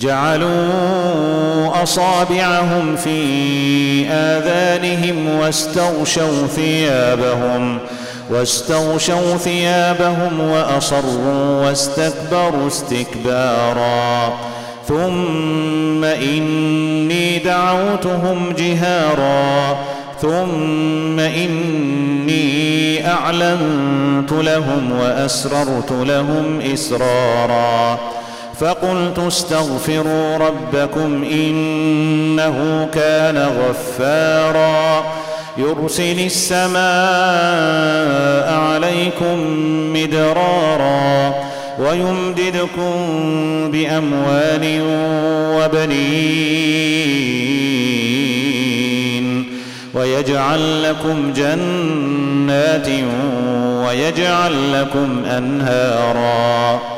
جعلوا أصابعهم في آذانهم واستغشوا ثيابهم واستغشوا ثيابهم وأصروا واستكبروا استكبارا. ثم إني دعوتهم جهارا. ثم إني أعلنت لهم وأسررت لهم إسرارا. فقلت استغفروا ربكم إنه كان غفارا. يرسل السماء عليكم مدرارا ويمددكم بأموال وبنين ويجعل لكم جنات ويجعل لكم أنهارا.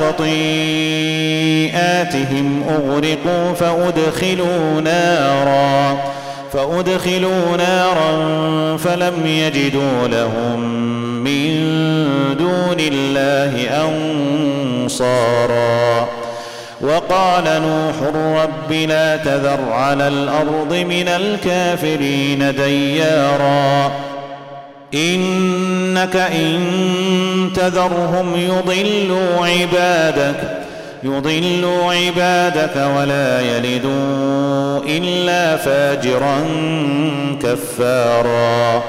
خطيئاتهم اغرقوا فادخلوا نارا فادخلوا نارا فلم يجدوا لهم من دون الله انصارا وقال نوح رب لا تذر على الأرض من الكافرين ديارا انك ان تذرهم يضلوا عبادك يضلوا عبادك ولا يلدوا إلا فاجرا كفارا.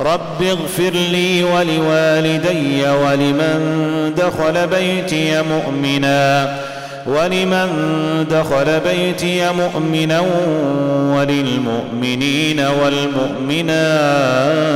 رب اغفر لي ولوالدي ولمن دخل بيتي مؤمنا ولمن دخل بيتي مؤمنا وللمؤمنين والمؤمنات.